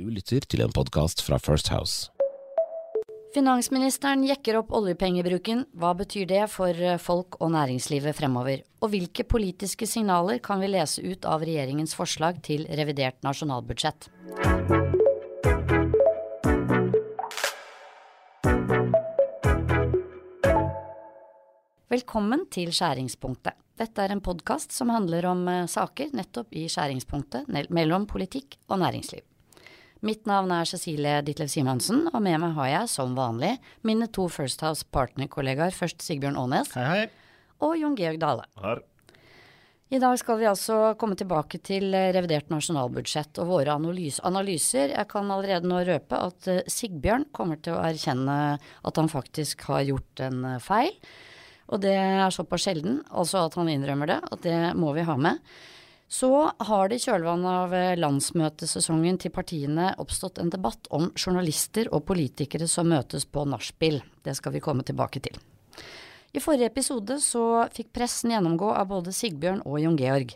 Du lytter til en podkast fra First House. Finansministeren jekker opp oljepengebruken. Hva betyr det for eh, folk og næringslivet fremover? Og hvilke politiske signaler kan vi lese ut av regjeringens forslag til revidert nasjonalbudsjett? Velkommen til Skjæringspunktet. Dette er en podkast som handler om eh, saker nettopp i skjæringspunktet mellom politikk og næringsliv. Mitt navn er Cecilie Ditlev Simonsen, og med meg har jeg, som vanlig, mine to First House partnerkollegaer. Først Sigbjørn Aanes. Hei, hei. Og Jon Georg Dale. Her. I dag skal vi altså komme tilbake til eh, revidert nasjonalbudsjett og våre analyser. Jeg kan allerede nå røpe at eh, Sigbjørn kommer til å erkjenne at han faktisk har gjort en feil. Og det er såpass sjelden, altså at han innrømmer det, at det må vi ha med. Så har det i kjølvannet av eh, landsmøtesesongen til partiene oppstått en debatt om journalister og politikere som møtes på nachspiel. Det skal vi komme tilbake til. I forrige episode så fikk pressen gjennomgå av både Sigbjørn og Jon Georg.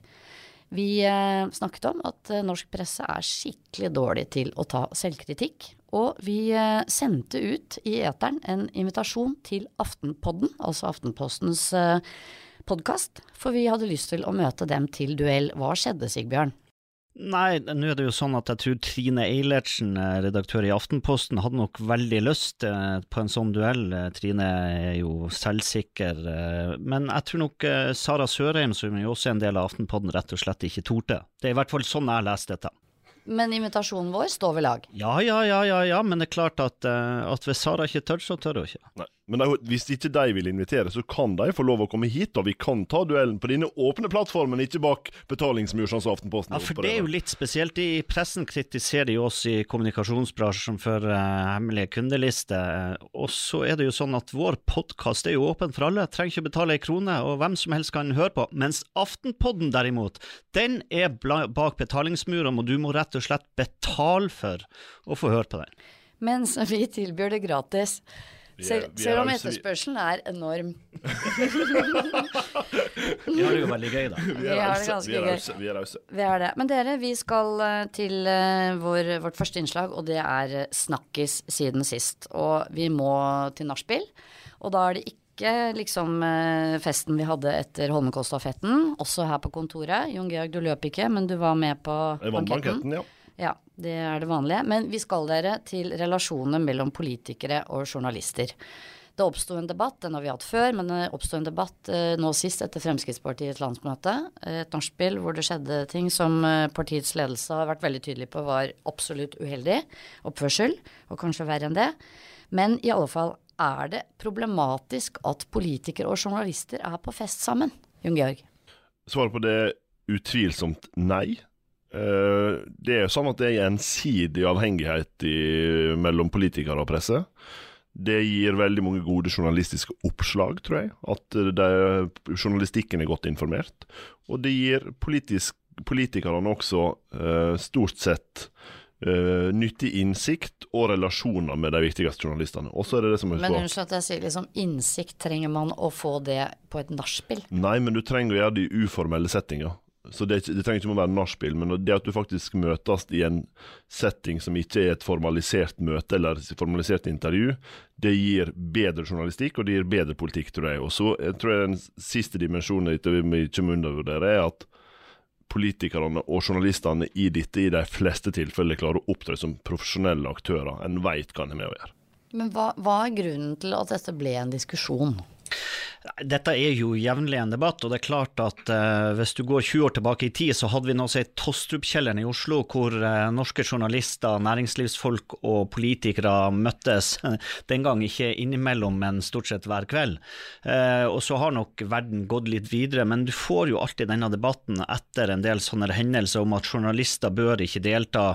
Vi eh, snakket om at eh, norsk presse er skikkelig dårlig til å ta selvkritikk, og vi sendte ut i eteren en invitasjon til Aftenpodden, altså Aftenpostens podkast, for vi hadde lyst til å møte dem til duell. Hva skjedde, Sigbjørn? Nei, nå er det jo sånn at jeg tror Trine Eilertsen, eh, redaktør i Aftenposten, hadde nok veldig lyst på en sånn duell. Trine er jo selvsikker. Men jeg tror nok Sara Sørheim, som jo også er en del av Aftenpodden, rett og slett ikke torde. Det er i hvert fall sånn jeg leser dette. Men invitasjonen vår står ved lag? Ja, ja, ja, ja, ja. men det er klart at, at hvis Sara ikke tør, så tør hun ikke. Nei. Men de, hvis ikke de vil invitere, så kan de få lov å komme hit, og vi kan ta duellen på denne åpne plattformen, ikke bak betalingsmur, sånn som Aftenposten Ja, for det er jo litt spesielt. I pressen kritiserer de oss i kommunikasjonsbransjen for uh, hemmelige kundelister. Og så er det jo sånn at vår podkast er jo åpen for alle, trenger ikke betale ei krone, og hvem som helst kan høre på. Mens Aftenpodden derimot, den er bak betalingsmurene, og du må rett og slett betale for å få høre på den. Mens vi tilbyr det gratis. Selv, selv om etterspørselen er enorm. vi har det jo veldig gøy, da. Vi, har det ganske gøy. Vi er rause. Vi er det. Men dere, vi skal eh, til uh, vår, vårt første innslag, og det er eh, Snakkis siden sist. Og vi må til nachspiel, og da er det ikke liksom festen vi hadde etter Holmenkollstafetten, også her på kontoret. Jon Georg, du løp ikke, men du var med på banketten. banketten ja. Ja, det er det vanlige. Men vi skal dere til relasjonen mellom politikere og journalister. Det oppsto en debatt, den har vi hatt før, men det oppsto en debatt eh, nå sist etter Fremskrittspartiets landsmøte. Et nachspiel hvor det skjedde ting som eh, partiets ledelse har vært veldig tydelig på var absolutt uheldig oppførsel, og kanskje verre enn det. Men i alle fall er det problematisk at politikere og journalister er på fest sammen. Jon Georg? Svaret på det utvilsomt nei. Eh, det er jo sånn at det er gjensidig avhengighet i, mellom politikere og presse. Det gir veldig mange gode journalistiske oppslag, tror jeg. At det, journalistikken er godt informert. Og det gir politisk, politikerne også uh, stort sett uh, nyttig innsikt og relasjoner med de viktigste journalistene. Det det som Men unnskyld at jeg sier liksom innsikt, trenger man å få det på et nachspiel? Nei, men du trenger å gjøre det i uformelle settinger. Så det, det, trenger ikke å være nachspiel, men det at du faktisk møtes i en setting som ikke er et formalisert møte eller et formalisert intervju, det gir bedre journalistikk, og det gir bedre politikk, tror jeg. Og så jeg tror jeg den siste dimensjonen dette vi ikke må undervurdere, er at politikerne og journalistene i dette i de fleste tilfeller klarer å opptre som profesjonelle aktører. En veit hva en har med å gjøre. Men hva, hva er grunnen til at dette ble en diskusjon? Dette er jo jevnlig en debatt, og det er klart at eh, hvis du går 20 år tilbake i tid, så hadde vi noe som het Tostrup-kjelleren i Oslo, hvor eh, norske journalister, næringslivsfolk og politikere møttes. Den gang ikke innimellom, men stort sett hver kveld. Eh, og så har nok verden gått litt videre, men du får jo alltid denne debatten etter en del sånne hendelser om at journalister bør ikke delta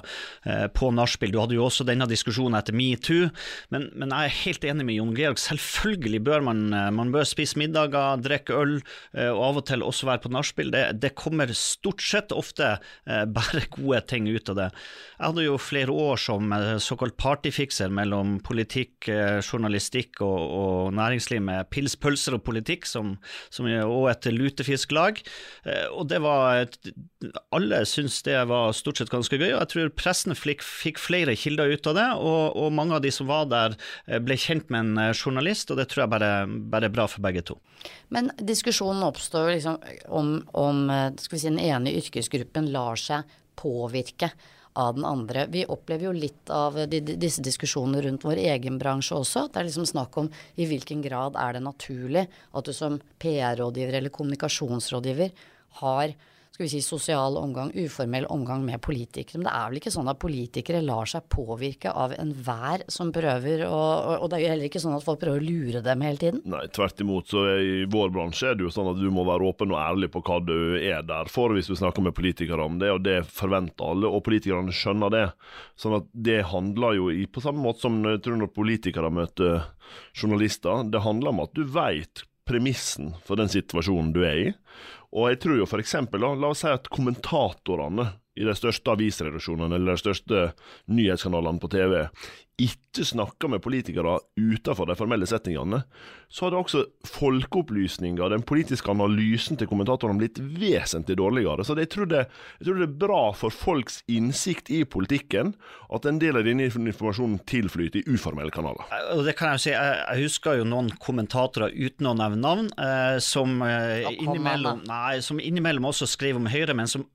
på nachspiel. Du hadde jo også denne diskusjonen etter metoo, men, men jeg er helt enig med Jon Georg. Selvfølgelig bør man, man bør spise middager, drikke øl eh, og av og til også være på nachspiel, det, det, kommer stort sett ofte eh, bare gode ting ut av det. Jeg hadde jo flere år som eh, såkalt partyfikser mellom politikk, journalistikk og, og, næringsliv med pils, pølser og politikk, som, som, og et lutefisklag. Og det var Alle syntes det var stort sett ganske gøy, og jeg tror pressen fikk, fikk flere kilder ut av det. og, og mange av de som var der, ble kjent med en journalist, og det tror jeg bare, bare er bra for begge to. Men diskusjonen oppstår liksom om, om skal vi si, den ene yrkesgruppen lar seg påvirke av den andre. Vi opplever jo litt av de, disse diskusjonene rundt vår egen bransje også. Det er liksom snakk om i hvilken grad er det naturlig at du som PR-rådgiver eller kommunikasjonsrådgiver har skal vi si, sosial omgang, uformell omgang med politikere. Men det er vel ikke sånn at politikere lar seg påvirke av enhver som prøver å Og det er jo heller ikke sånn at folk prøver å lure dem hele tiden? Nei, tvert imot. Så I vår bransje er det jo sånn at du må være åpen og ærlig på hva du er der for hvis du snakker med politikere om det, og det forventer alle, og politikerne skjønner det. Sånn at det handler jo i, på samme måte som jeg tror når politikere møter journalister, det handler om at du veit premissen for den situasjonen du er i. Og jeg tror jo la, la oss si at kommentatorene i de største avisredaksjonene eller de største nyhetskanalene på TV ikke snakker med politikere utenfor de formelle settingene, så hadde også folkeopplysninga, den politiske analysen til kommentatorene, blitt vesentlig dårligere. Så jeg tror, det, jeg tror, det, er bra for folks innsikt i politikken at en del av denne informasjonen tilflyter i uformelle kanaler. Eh, og det kan Jeg jo si, jeg husker jo noen kommentatorer uten å nevne navn, eh, som, eh, innimellom, nei, som innimellom også skriver om Høyre, men som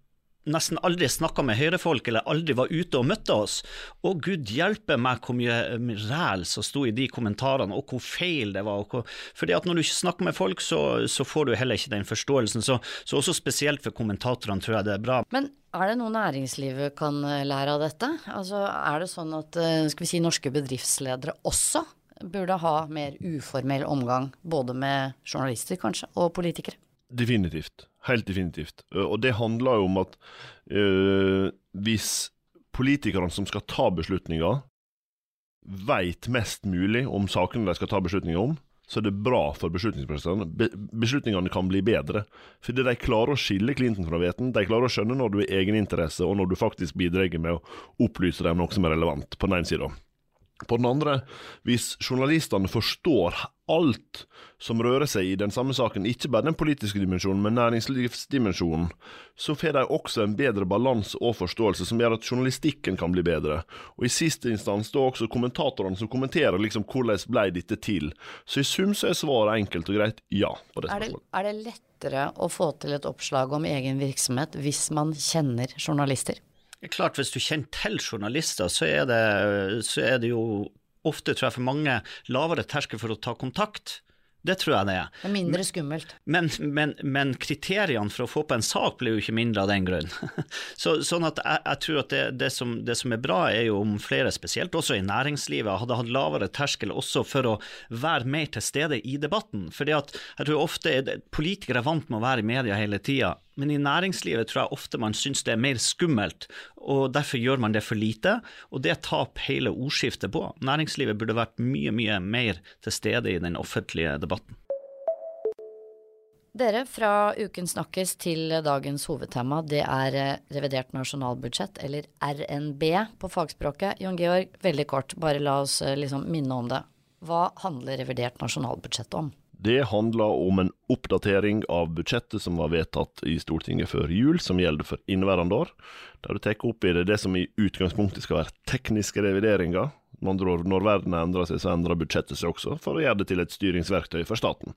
nesten aldri snakka med høyrefolk eller aldri var ute og møtte oss. Og gud hjelpe meg hvor mye eh, ræl som sto i de kommentarene, og hvor feil det var. Hvor, fordi at når du ikke snakker med folk, så, så, får du heller ikke den forståelsen. Så, så også spesielt for kommentatorene tror jeg det er bra. Men er det noe næringslivet kan eh, lære av dette? Altså Er det sånn at eh, skal vi si, norske bedriftsledere også burde ha mer uformell omgang, både med journalister kanskje, og politikere? Definitivt. Helt definitivt. Og det handler jo om at øh, hvis politikerne som skal ta beslutninger, veit mest mulig om sakene de skal ta beslutninger om, så er det bra for beslutningsprosessene. Be beslutningene kan bli bedre. Fordi de klarer å skille Clinton fra veten. De klarer å skjønne når du er egeninteresse, og når du faktisk bidrar med å opplyse dem noe som er relevant, på den ene sida. På den andre, hvis journalistene forstår alt som rører seg i den samme saken, ikke bare den politiske dimensjonen, men næringslivsdimensjonen, så får de også en bedre balanse og forståelse som gjør at journalistikken kan bli bedre. Og i siste instans da også kommentatorene som kommenterer liksom hvordan ble dette til. Så i sum så er svaret enkelt og greit ja på det. Er det, er det lettere å få til et oppslag om egen virksomhet hvis man kjenner journalister? Klart, hvis du kjenner til journalister, så er det, så er det jo ofte, tror jeg, for mange lavere terskel for å ta kontakt. Det tror jeg det er. Det er mindre skummelt. Men, men, men, kriteriene for å få på en sak blir jo ikke mindre av den grunn. Så, sånn at jeg, jeg tror at det, det, som, det, som, er bra, er jo om flere, spesielt også i næringslivet, hadde hatt lavere terskel også for å være mer til stede i debatten. Fordi at jeg tror ofte er politikere er vant med å være i media hele tida. Men i næringslivet tror jeg ofte man syns det er mer skummelt, og derfor gjør man det for lite. Og det taper hele ordskiftet på. Næringslivet burde vært mye, mye mer til stede i den offentlige debatten. Dere, fra Uken snakkes til dagens hovedtema, det er eh, revidert nasjonalbudsjett, eller RNB på fagspråket. Jon Georg, veldig kort, bare la oss eh, liksom minne om det. Hva handler revidert nasjonalbudsjett om? Det handler om en oppdatering av budsjettet som var vedtatt i Stortinget før jul, som gjelder for inneværende år. Der du tar opp i det det som i utgangspunktet skal være tekniske revideringer. Med andre ord, når verden endrer seg, så endrer budsjettet seg også, for å gjøre det til et styringsverktøy for staten.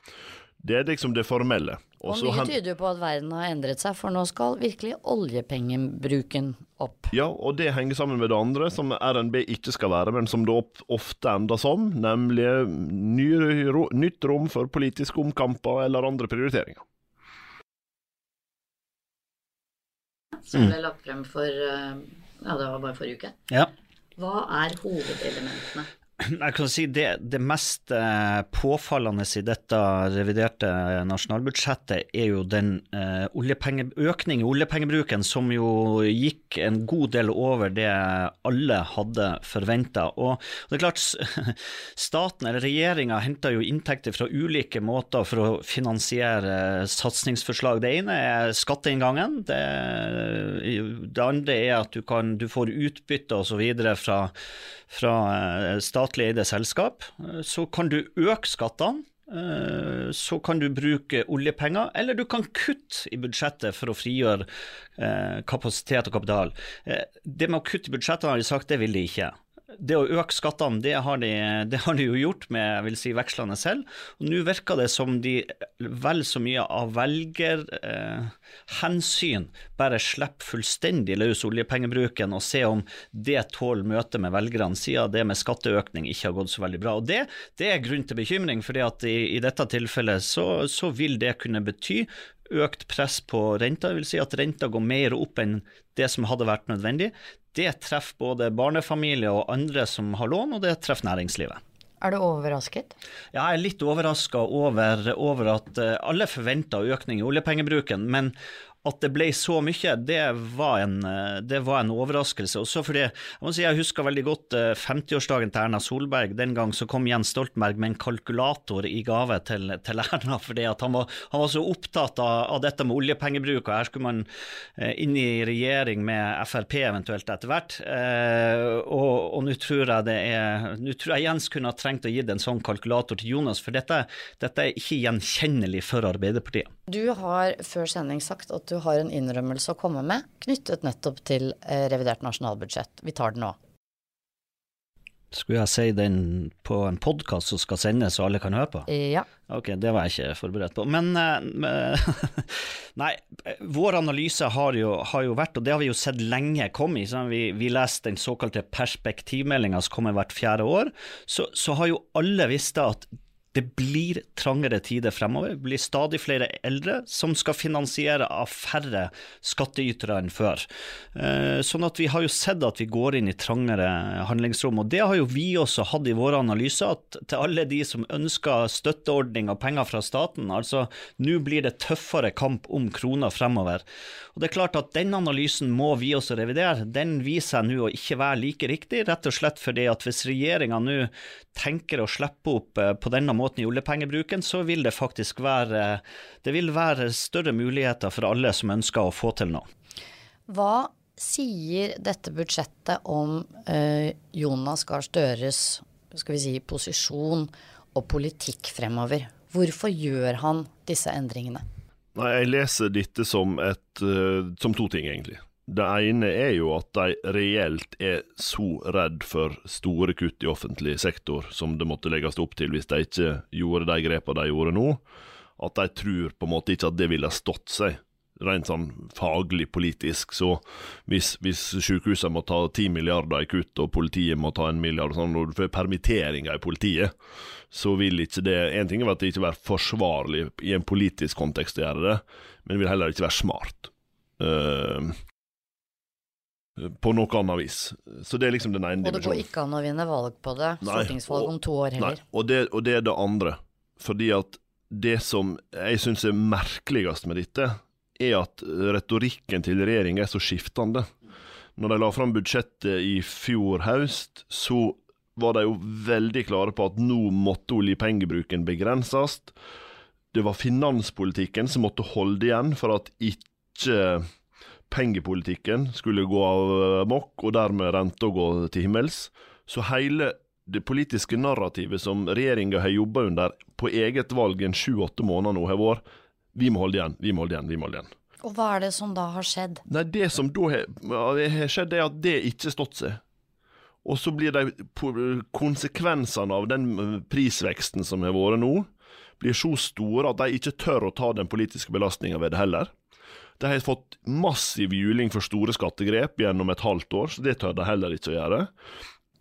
Det er liksom det formelle. Også og mye tyder jo på at verden har endret seg, for nå skal virkelig oljepengebruken opp. Ja, og det henger sammen med det andre, som RNB ikke skal være, men som det ofte ender som, nemlig ny, nytt rom for politiske omkamper eller andre prioriteringer. Som ble lagt frem for eh, ja, det var bare forrige uke. Ja. Hva er hovedelementene? jeg kan si det, det mest eh, påfallende i dette reviderte nasjonalbudsjettet er jo den eh, økning i oljepengebruken som jo gikk en god del over det alle hadde forventa. Og det er klart, staten eller regjeringa henter jo inntekter fra ulike måter for å finansiere satsingsforslag. Det ene er skatteinngangen. Det, det andre er at du, kan, du får utbytte osv. fra fra eh, statlig eide selskap, eh, så kan du øke skattene. Eh, så kan du bruke oljepenger, eller du kan kutte i budsjettet for å frigjøre kapasitet og kapital. Det med å kutte i budsjettet har de sagt, det vil de ikke det å øke skattene, det har, de, det har de jo gjort med vil si, vekslende selv. Og Nå virker det som de vel så mye av velgerhensyn eh, bare slipper fullstendig løs oljepengebruken og ser om det tåler møtet med velgerne, siden det med skatteøkning ikke har gått så veldig bra. Og Det, det er grunn til bekymring, at i, i dette tilfellet så, så vil det kunne bety økt press på renta. Vil si at renta går mer opp enn det som hadde vært nødvendig. Det treffer både barnefamilier og andre som har lån, og det treffer næringslivet. Er du overrasket? Ja, jeg er litt overraska over, over, at eh, alle forventa økning i oljepengebruken. Men at det ble så mye, det var en, det var en overraskelse. Også fordi jeg si jeg husker veldig godt 50-årsdagen eh, til Erna Solberg. Den gang så kom Jens Stoltenberg med en kalkulator i gave til, til Erna, fordi han var, han, var, så opptatt av, av, dette med oljepengebruk. og Her skulle man eh, inn i regjering med Frp eventuelt etter hvert. Eh, og, og nå tror jeg det er Nå tror jeg Jens kunne ha trengt å gi en sånn kalkulator til Jonas, for dette, dette er ikke gjenkjennelig for Arbeiderpartiet. Du har før sending sagt at du har en innrømmelse å komme med knyttet nettopp til eh, revidert nasjonalbudsjett. Vi tar den nå. Skulle jeg si den på en podkast som skal sendes så alle kan høre på? Ja. Ok, det var jeg ikke forberedt på. Men uh, Nei, vår analyse har jo, har jo, vært, og det har vi jo sett lenge komme i, vi, vi leser den såkalte perspektivmeldinga som kommer hvert fjerde år, så, så har jo alle visst at det blir trangere tider fremover. Det blir stadig flere eldre som skal finansiere av færre skattytere enn før. Eh, sånn at vi har jo sett at vi går inn i trangere handlingsrom. Og det har jo vi også hatt i våre analyser, at til alle de som ønsker støtteordning og penger fra staten, altså nå blir det tøffere kamp om kroner fremover. Og det er klart at den analysen må vi også revidere. Den viser seg nå å ikke være like riktig, rett og slett fordi at hvis regjeringa nå tenker å slippe opp eh, på denne måten i oljepengebruken, så vil det faktisk være, det vil være større muligheter for alle som ønsker å få til noe. Hva sier dette budsjettet om eh, Jonas Gahr Støres skal vi si, posisjon og politikk fremover? Hvorfor gjør han disse endringene? Nei, Jeg leser dette som, et, uh, som to ting, egentlig. Det ene er jo at de reelt er så redd for store kutt i offentlig sektor som det måtte legges opp til hvis de ikke gjorde de grepene de gjorde nå, at de tror på en måte ikke at det ville stått seg rent sånn faglig politisk. Så hvis, hvis sykehusene må ta ti milliarder i kutt, og politiet må ta en milliard, sånn, og du får permitteringer i politiet, så vil ikke det En ting er at det ikke være forsvarlig i en politisk kontekst å gjøre det, men det vil heller ikke være smart. Uh, på noe annet vis. Så det er liksom den ene dimensjonen. Og det går ikke an å vinne valg på det, stortingsvalg om to år heller. Nei, og det, og det, er det andre. Fordi at det som jeg syns er merkeligst med dette, er at retorikken til regjeringa er så skiftende. Når de la fram budsjettet i fjor høst, så var de jo veldig klare på at nå måtte oljepengebruken begrenses. Det var finanspolitikken som måtte holde igjen for at ikke pengepolitikken skulle gå av mokk, og dermed renta gå til himmels. Så hele det politiske narrativet som regjeringa har jobba under på eget valg en sju-åtte måneder nå, har vært vi må holde igjen, vi må holde igjen, vi må holde igjen. Og hva er det som da har skjedd? Nei, Det som da har skjedd, er at det ikke har stått seg. Og så blir de konsekvensene av den prisveksten som har vært nå, blir så store at de ikke tør å ta den politiske belastninga ved det heller. De har fått massiv juling for store skattegrep gjennom et halvt år, så det tør de heller ikke å gjøre.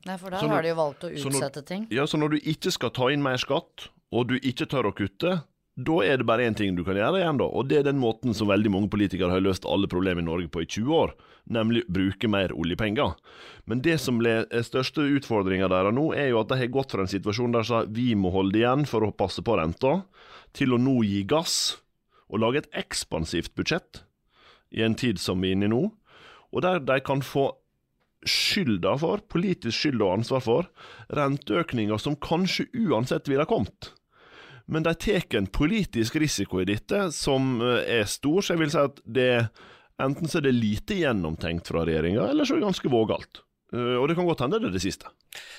Nei, for da har de jo valgt å utsette når, ting. Ja, så når du ikke skal ta inn mer skatt, og du ikke tør å kutte, Da er det bare én ting du kan gjøre igjen, da, og det er den måten som veldig mange politikere har løst alle problemer i Norge på i 20 år, nemlig bruke mer oljepenger. Men det som er største utfordringa deres nå, er jo at de har gått fra en situasjon der sa vi må holde igjen for å passe på renta, til å nå gi gass og lage et ekspansivt budsjett i en tid som vi er inne i nå, og der de kan få skylda for, politisk skyld og ansvar for, renteøkninger som kanskje uansett ville ha kommet. Men de tar en politisk risiko i dette som eh, er stor, så jeg vil si at det enten så er det lite gjennomtenkt fra regjeringa, eller så er det ganske vågalt. Eh, og det kan godt hende det er det siste.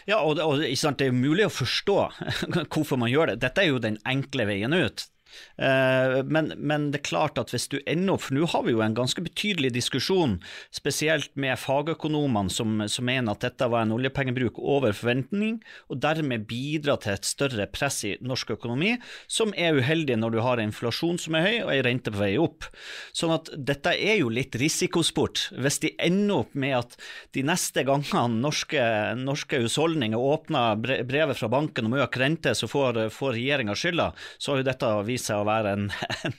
Ja, og, og det er mulig å forstå hvorfor man gjør det. Dette er jo den enkle veien ut. Eh, men, men, det er klart at hvis du ender For nå har vi jo en ganske betydelig diskusjon, spesielt med fagøkonomene som, som mener at dette var en oljepengebruk over forventning, og dermed bidrar til et større press i norsk økonomi, som er uheldig når du har en inflasjon som er høy og en rente på vei opp. Sånn at dette er jo litt risikosport. Hvis de ender opp med at de neste gangene norske, norske husholdninger åpner brevet fra banken om økt rente, så får, får regjeringa skylda, så har jo dette vist seg å være en, en,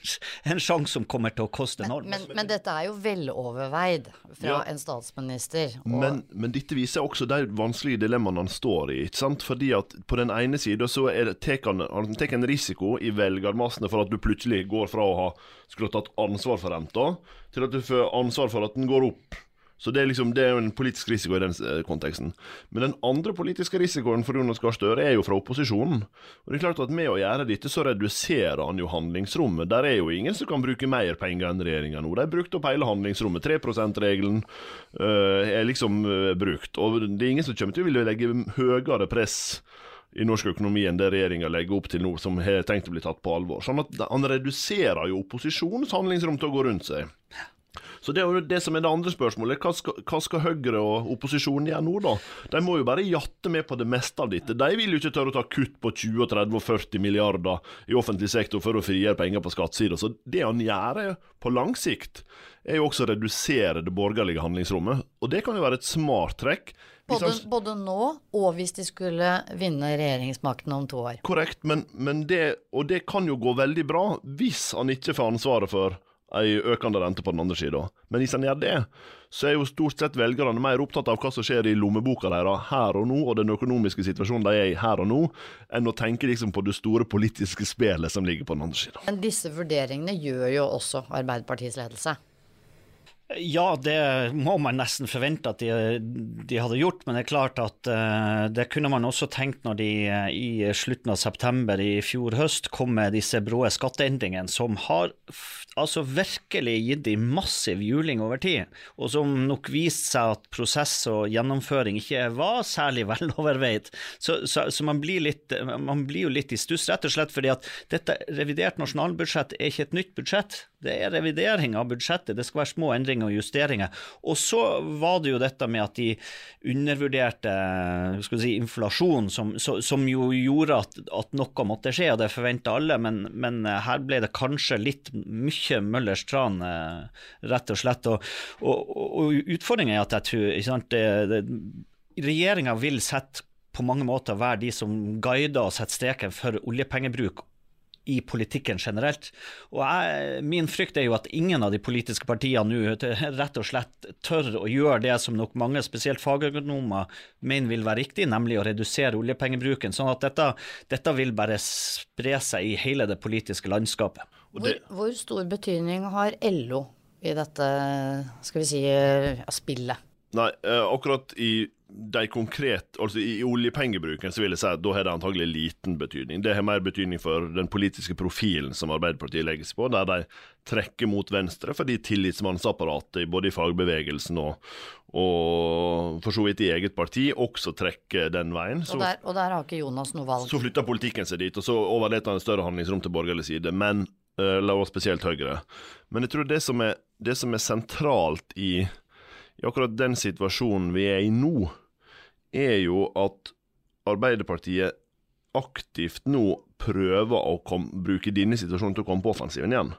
en sjanse som kommer til å koste enormt. Men, men, men, dette er jo veloverveid fra ja, en statsminister. Men, men, dette viser også de vanskelige dilemmaene han står i. ikke sant? Fordi at på den ene sida så tar han, han tek en risiko i velgermassene for at du plutselig går fra å ha skulle ha tatt ansvar for renta, til at du får ansvar for at den går opp. Så det er, liksom, det er en politisk risiko i den eh, konteksten. Men den andre politiske risikoen for Jonas Gahr Støre er jo fra opposisjonen. Og det er klart at Med å gjøre dette, så reduserer han jo handlingsrommet. Der er jo ingen som kan bruke mer penger enn regjeringa nå. De har brukt opp hele handlingsrommet. 3 %-regelen øh, er liksom øh, brukt. Og det er ingen som kommer til å ville legge høyere press i norsk økonomi enn det regjeringa legger opp til nå, som har tenkt å bli tatt på alvor. Sånn at Han reduserer jo opposisjonens handlingsrom til å gå rundt seg. Så det er jo det som er det andre spørsmålet. Hva skal, hva skal Høyre og opposisjonen gjøre nå, da? De må jo bare jatte med på det meste av dette. De vil jo ikke tørre å ta kutt på 20, 30 og 40 milliarder i offentlig sektor for å frigjøre penger på skattesida. Så det han gjør på lang sikt, er jo også å redusere det borgerlige handlingsrommet. Og det kan jo være et smart trekk. Både, både, nå og hvis de skulle vinne regjeringsmakten om to år. Korrekt, men, men det, og det kan jo gå veldig bra hvis han ikke får ansvaret for ei økende rente på den andre sida. Men hvis en gjør det, så er jo stort sett velgerne mer opptatt av hva som skjer i lommeboka deres her og nå, og den økonomiske situasjonen de er i her og nå, enn å tenke liksom på det store politiske spelet som ligger på den andre sida. Men disse vurderingene gjør jo også Arbeiderpartiets ledelse. Ja, det må man nesten forvente at de, de hadde gjort, men det er klart at uh, det kunne man også tenkt når de uh, i slutten av september i fjor høst kom med disse brå skatteendringene, som har altså virkelig gitt de massiv juling over tid, og som nok viste seg at prosess og gjennomføring ikke var særlig veloverveid. Så, så, så man, blir litt, man, blir jo litt i stuss, rett og slett fordi at dette revidert nasjonalbudsjett er ikke et nytt budsjett. Det er revidering av budsjettet, det skal være små endringer og justeringer. Og så var det jo dette med at de undervurderte si, inflasjon, som, som, jo gjorde at, at, noe måtte skje, og det forventa alle, men, men, her ble det kanskje litt mye Møllers tran, eh, rett og slett. Og, og, og utfordringen er at jeg tror ikke sant, det, det, regjeringa vil sette på mange måter være de som guider og setter streken for oljepengebruk i politikken generelt. Og jeg, Min frykt er jo at ingen av de politiske partiene nå rett og slett tør å gjøre det som nok mange, spesielt fagøkonomer, mener vil være riktig, nemlig å redusere oljepengebruken. Sånn at dette, dette vil bare spre seg i hele det politiske landskapet. Hvor, hvor stor betydning har LO i dette skal vi si, spillet? Nei, eh, akkurat i de konkret, altså I oljepengebruken så vil jeg si at da har det antagelig liten betydning. Det har mer betydning for den politiske profilen som Arbeiderpartiet legger seg på, der de trekker mot venstre fordi tillitsmannsapparatet både i fagbevegelsen og, og for så vidt i eget parti også trekker den veien. Så, og, der, og der har ikke Jonas noe valg. Så flytter politikken seg dit, og så overleter han større handlingsrom til borgerlig side. Men uh, la oss spesielt Høyre. Men jeg tror det som er, det som er sentralt i i akkurat den situasjonen vi er i nå, er jo at Arbeiderpartiet aktivt nå prøver å kom, bruke denne situasjonen til å komme på offensiven igjen.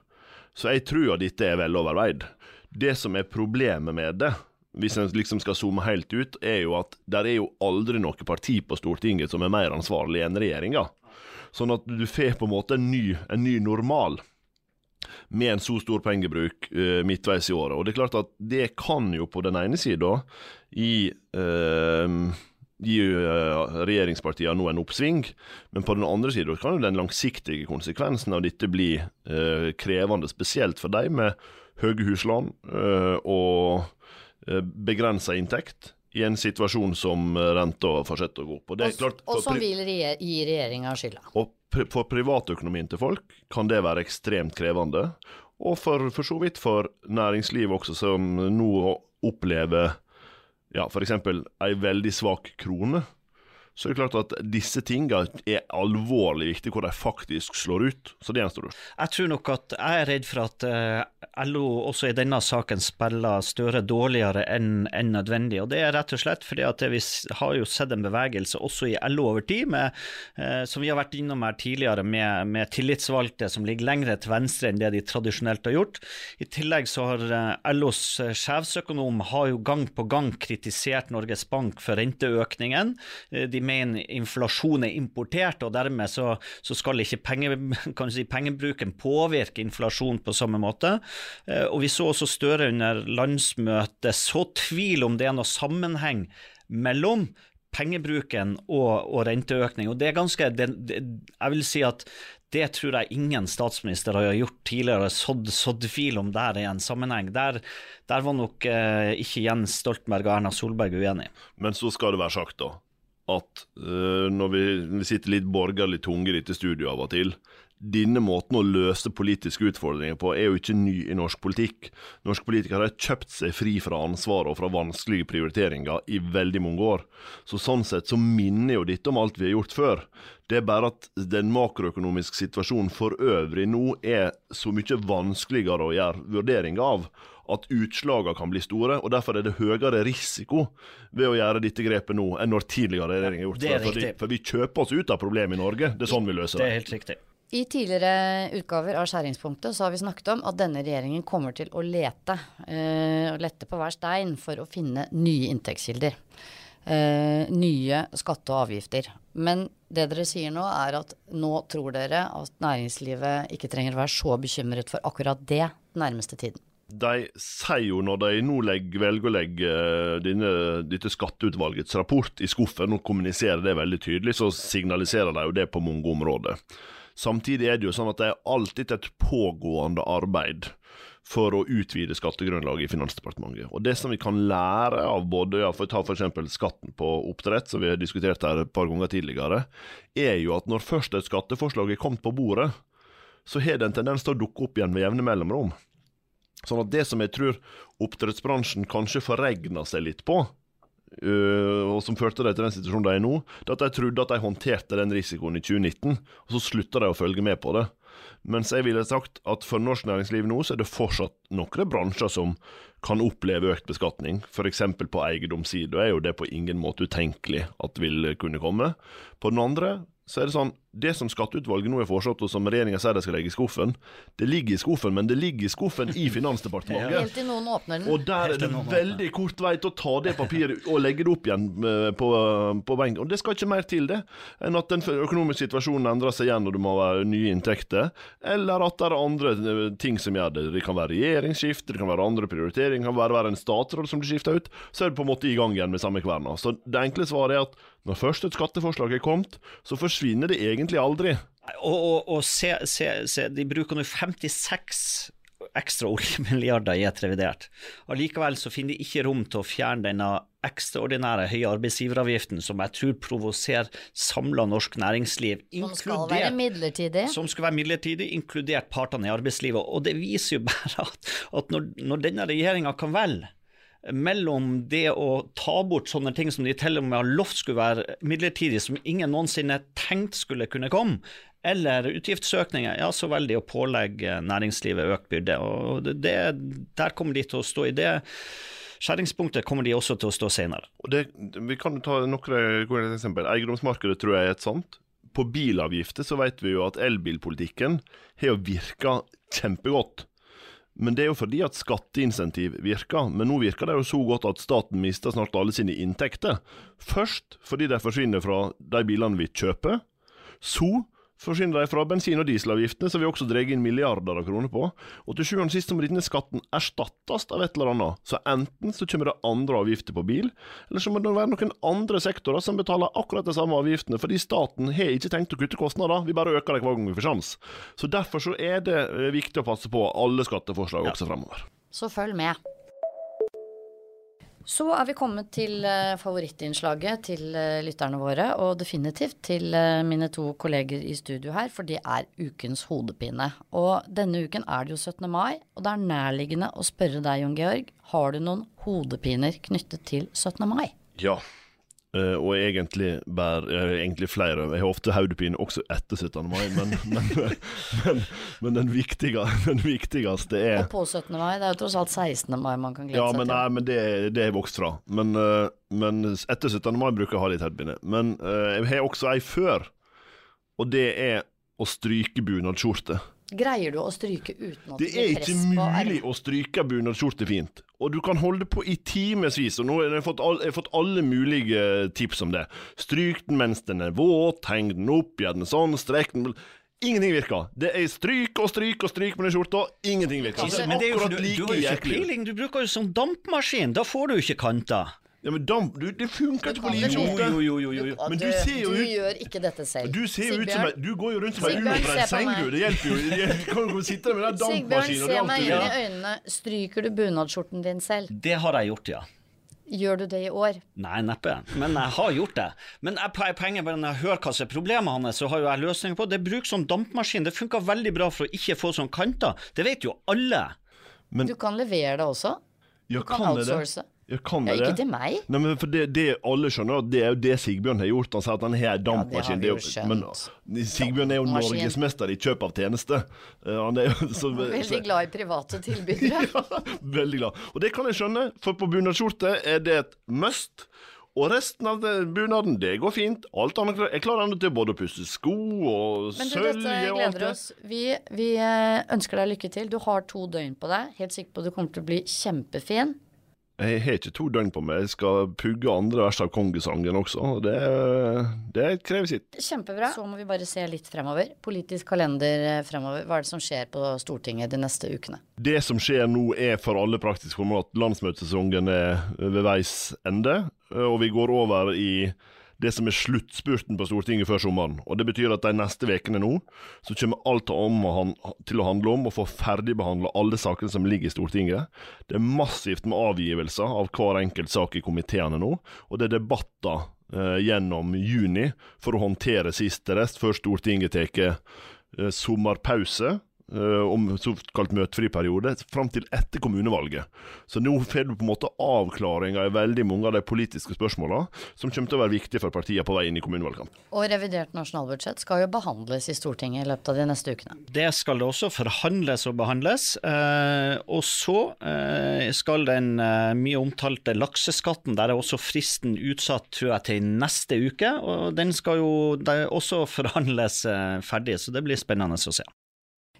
Så jeg tror at dette er veloverveid. Det som er problemet med det, hvis en liksom skal zoome helt ut, er jo at der er jo aldri noe parti på Stortinget som er mer ansvarlig enn regjeringa. Sånn at du får på en måte en ny, en ny normal med en så stor pengebruk uh, midtveis i året. Og det er klart at det kan jo på den ene sida gi gir uh, regjeringspartiene nå en oppsving, men på den andre sida kan jo den langsiktige konsekvensen av dette bli eh, krevende, spesielt for de med høye huslån eh, og eh, begrensa inntekt i en situasjon som renta fortsetter å gå opp. Og, klart, og som vil gi regjeringa skylda. Og for privatøkonomien til folk kan det være ekstremt krevende. Og for, for så vidt for næringslivet også, som nå opplever ja, f.eks. ei veldig svak krone så er det klart at disse tingene er alvorlig viktig hvor de faktisk slår ut. Så det gjenstår. Jeg tror nok at jeg er redd for at eh, LO også i denne saken spiller Støre dårligere enn en nødvendig. Og det er rett og slett fordi at vi har jo sett en bevegelse også i LO over tid, med, uh, som vi har vært innom her tidligere, med, med, tillitsvalgte som ligger lengre til venstre enn det de tradisjonelt har gjort. I tillegg så har uh, LOs sjefsøkonom har jo gang på gang kritisert Norges Bank for renteøkningen. de mener inflasjon er importert, og dermed så, så skal ikke penge, si, pengebruken påvirke inflasjon på samme måte. Eh, og Vi så også Støre under landsmøtet så tvil om det er noe sammenheng mellom pengebruken og, og renteøkning. Og det er ganske, det, det, Jeg vil si at det tror jeg ingen statsminister har gjort tidligere, sådd, sådd tvil om der i en sammenheng. Der, der var nok eh, ikke Jens Stoltenberg og Erna Solberg uenige. Men så skal det være sagt, da at uh, når vi, vi, sitter litt borgerlig tunge i dette studioet av og til Denne måten å løse politiske utfordringer på er jo ikke ny i norsk politikk. Norske politikere har kjøpt seg fri fra ansvar og fra vanskelige prioriteringer i veldig mange år. Så Sånn sett så minner jo dette om alt vi har gjort før. Det er bare at den makroøkonomiske situasjonen for øvrig nå er så mye vanskeligere å gjøre vurderinger av at utslagene kan bli store. og Derfor er det høyere risiko ved å gjøre dette grepet nå enn når tidligere regjeringer har gjort det. For, for, vi kjøper oss ut av problemet i Norge. Det er sånn vi løser det. Det er helt riktig. I tidligere utgaver av Skjæringspunktet så har vi snakket om at denne regjeringen kommer til å lete, uh, lette på hver stein for å finne nye inntektskilder. Uh, nye skatte- og avgifter. Men det dere sier nå, er at nå tror dere at næringslivet ikke trenger å være så bekymret for akkurat det nærmeste tiden de sier jo når de nå velger å legge eh, denne, dette skatteutvalgets rapport i skuffen og kommuniserer det veldig tydelig, så signaliserer de jo det på mange områder. Samtidig er det jo sånn at det er alltid et pågående arbeid for å utvide skattegrunnlaget i Finansdepartementet. Og Det som vi kan lære av både ja, for ta f.eks. skatten på oppdrett, som vi har diskutert her et par ganger tidligere, er jo at når først et skatteforslag er kommet på bordet, så har det en tendens til å dukke opp igjen med jevne mellomrom. Sånn at det som jeg tror oppdrettsbransjen kanskje forregna seg litt på, uh, og som førte dem til den situasjonen de er nå, det at de trodde at de håndterte den risikoen i 2019, og så slutta de å følge med på det. Mens jeg ville sagt at for norsk næringsliv nå, så er det fortsatt noen bransjer som kan oppleve økt beskatning. F.eks. på eiendomssida er jo det på ingen måte utenkelig at vil kunne komme. På den andre så er det sånn det som skatteutvalget nå har foreslått, og som regjeringa sier de skal legge i skuffen, det ligger i skuffen, men det ligger i skuffen i Finansdepartementet. Helt til noen åpner den. Og der er det veldig kort vei til å ta det papiret og legge det opp igjen eh, på, på benken. Og det skal ikke mer til det enn at den økonomiske situasjonen endrer seg igjen og det må være nye inntekter, eller at det er andre eh, ting som gjør det. Det kan være regjeringsskifte, det kan være andre prioriteringer, det kan være, være en statsråd som blir skifta ut. Så er det på en måte i gang igjen med samme kverna. Så det enkle svaret er at når først et skatteforslag er kommet, så forsvinner det egentlig aldri. Og, og, og se, se, se, de bruker nå 56 ekstra oljemilliarder i et revidert. Allikevel så finner de ikke rom til å fjerne denne ekstraordinære høye arbeidsgiveravgiften som jeg tror provoserer samla norsk næringsliv. Som skal være midlertidig? Som skal være midlertidig, inkludert partene i arbeidslivet. Og det viser jo bare at, at når, når denne regjeringa kan velge mellom det å ta bort sånne ting som de til og med har lovt skulle være midlertidig, som ingen noensinne tenkt skulle kunne komme, eller utgiftsøkninger, ja, så velger de å pålegge næringslivet økt byrde. og det, Der kommer de til å stå i det. Skjæringspunktet kommer de også til å stå senere. vi kan ta noen eksempel. Eiendomsmarkedet tror jeg er et sånt. På bilavgifter så vet vi jo at elbilpolitikken har virka kjempegodt. Men det er jo fordi at skatteinsentiv virker. Men nå virker det jo så godt at staten mister snart alle sine inntekter. Først fordi de forsvinner fra de bilene vi kjøper. Så forsvinner de fra bensin- og dieselavgiftene, som vi også drar inn milliarder av kroner på. Og til sjuende og sist må denne skatten erstattes av et eller annet. Så enten så kommer det andre avgifter på bil, eller så må det være noen andre sektorer som betaler akkurat de samme avgiftene, fordi staten har ikke tenkt å kutte kostnader, vi bare øker det hver gang vi får sjans. Så derfor så er det eh, viktig å passe på alle skatteforslag også fremover. Så følg med. Så er vi kommet til eh, favorittinnslaget til eh, lytterne våre, og definitivt til eh, mine to kolleger i studio her, for det er ukens hodepine. Og denne uken er det jo 17. mai, og det er nærliggende å spørre deg, Jon Georg, har du noen hodepiner knyttet til 17. mai? Ja. Eh, og egentlig, bærer uh, egentlig flere. Jeg har ofte hodepine også etter 17. mai, men, men, men, men den, viktige, den, viktigste er Og på 17. mai, det er jo tross alt 16. mai man kan glede Ja, seg men, til. nei, men det, det er vokst fra. Men, uh, men etter 17. mai bruker jeg å ha litt hodepine. Men eh, jeg har også ei før, og det er å stryke bunadsskjorte. Greier du å stryke uten at Det det er ikke mulig å stryke bunadsskjorte fint. Og du kan holde på i timevis, og nå har jeg fått, all, jeg har fått alle mulige tips om det. Stryk den mens den er våt, heng den opp, gjør den sånn, strekk den Ingenting virker. Det er stryk og stryk og stryk med den skjorta, ingenting virker. Er Men det er jo, du, du har jo ikke peiling, du bruker jo sånn dampmaskin, da får du jo ikke kanter. Ja, men damp, du, det funker ikke på liten skjorte. Jo, jo, jo, jo, jo. Men du ser jo ut du gjør ikke dette selv. Du ser jo ut som Du går jo rundt som ei Sigbjørn, på seng, du. Det hjelper jo. Du kan jo sitte der med den dampmaskinen Sigbjørn, se meg inn i øynene. Stryker du bunadsskjorten din selv? Det har jeg gjort, ja. Gjør du det i år? Nei, neppe, men jeg har gjort det. Men jeg bare når jeg hører hva som er problemet hans, så har jo jeg løsninger på det. Bruk som dampmaskin, det funker veldig bra for å ikke få sånne kanter. Det vet jo alle. Men- Du kan levere det også. Ja, Du kan kan outsource. det? Kan Ja, ikke til meg. Nei, men for det, det alle skjønner, at det er jo det Sigbjørn har gjort. Han sier at han har en dampmaskin. Ja, det har vi jo- skjønt. men Sigbjørn er jo norgesmester i kjøp av tjeneste. Eh, Han er jo så, Veldig glad i private tilbydere. ja, Veldig glad. Og det kan jeg skjønne, for på bunadsskjorte er det et must. Og resten av det, bunaden, det går fint. Alt annet klar- klarer ennå til både å pusse sko og Men du, sølje dette og dette gleder det. oss. Vi, vi eh, ønsker deg lykke til. Du har to døgn på deg. Helt sikker på at du kommer til å bli kjempefin. Jeg har ikke to døgn på meg. Jeg skal pugge andre vers av kongesangen også. Det, det krever sitt. Kjempebra. Så må vi bare se litt fremover. Politisk kalender eh, fremover. Hva er det som skjer på Stortinget de neste ukene? Det som skjer nå, er for alle praktiske formål at landsmøtesesongen er ved veis ende, og vi går over i det som er sluttspurten på Stortinget før sommeren. Og Det betyr at de neste ukene nå, så kommer alt han, til å handle om å få ferdigbehandla alle sakene som ligger i Stortinget. Det er massivt med avgivelser av hver enkelt sak i komiteene nå, og det er debatter eh, gjennom juni for å håndtere siste rest, før Stortinget tar eh, sommerpause om såkalt møtefri periode, fram til etter kommunevalget. Så nå får du på en måte avklaringa i veldig mange av de politiske spørsmålene som kommer til å være viktige for partiene på vei inn i kommunevalgkampen. Og revidert nasjonalbudsjett skal jo behandles i Stortinget i løpet av de neste ukene. Det skal det også forhandles og behandles. Eh, og så eh, skal den eh, mye omtalte lakseskatten, der er også fristen utsatt tror jeg, til neste uke. Og den skal jo også forhandles eh, ferdig, så det blir spennende å se.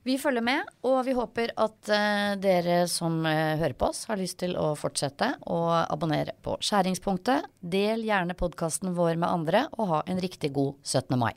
Vi følger med, og vi håper at eh, dere som eh, hører på oss, har lyst til å fortsette å abonnere på Skjæringspunktet. Del gjerne podkasten vår med andre, og ha en riktig god 17. mai.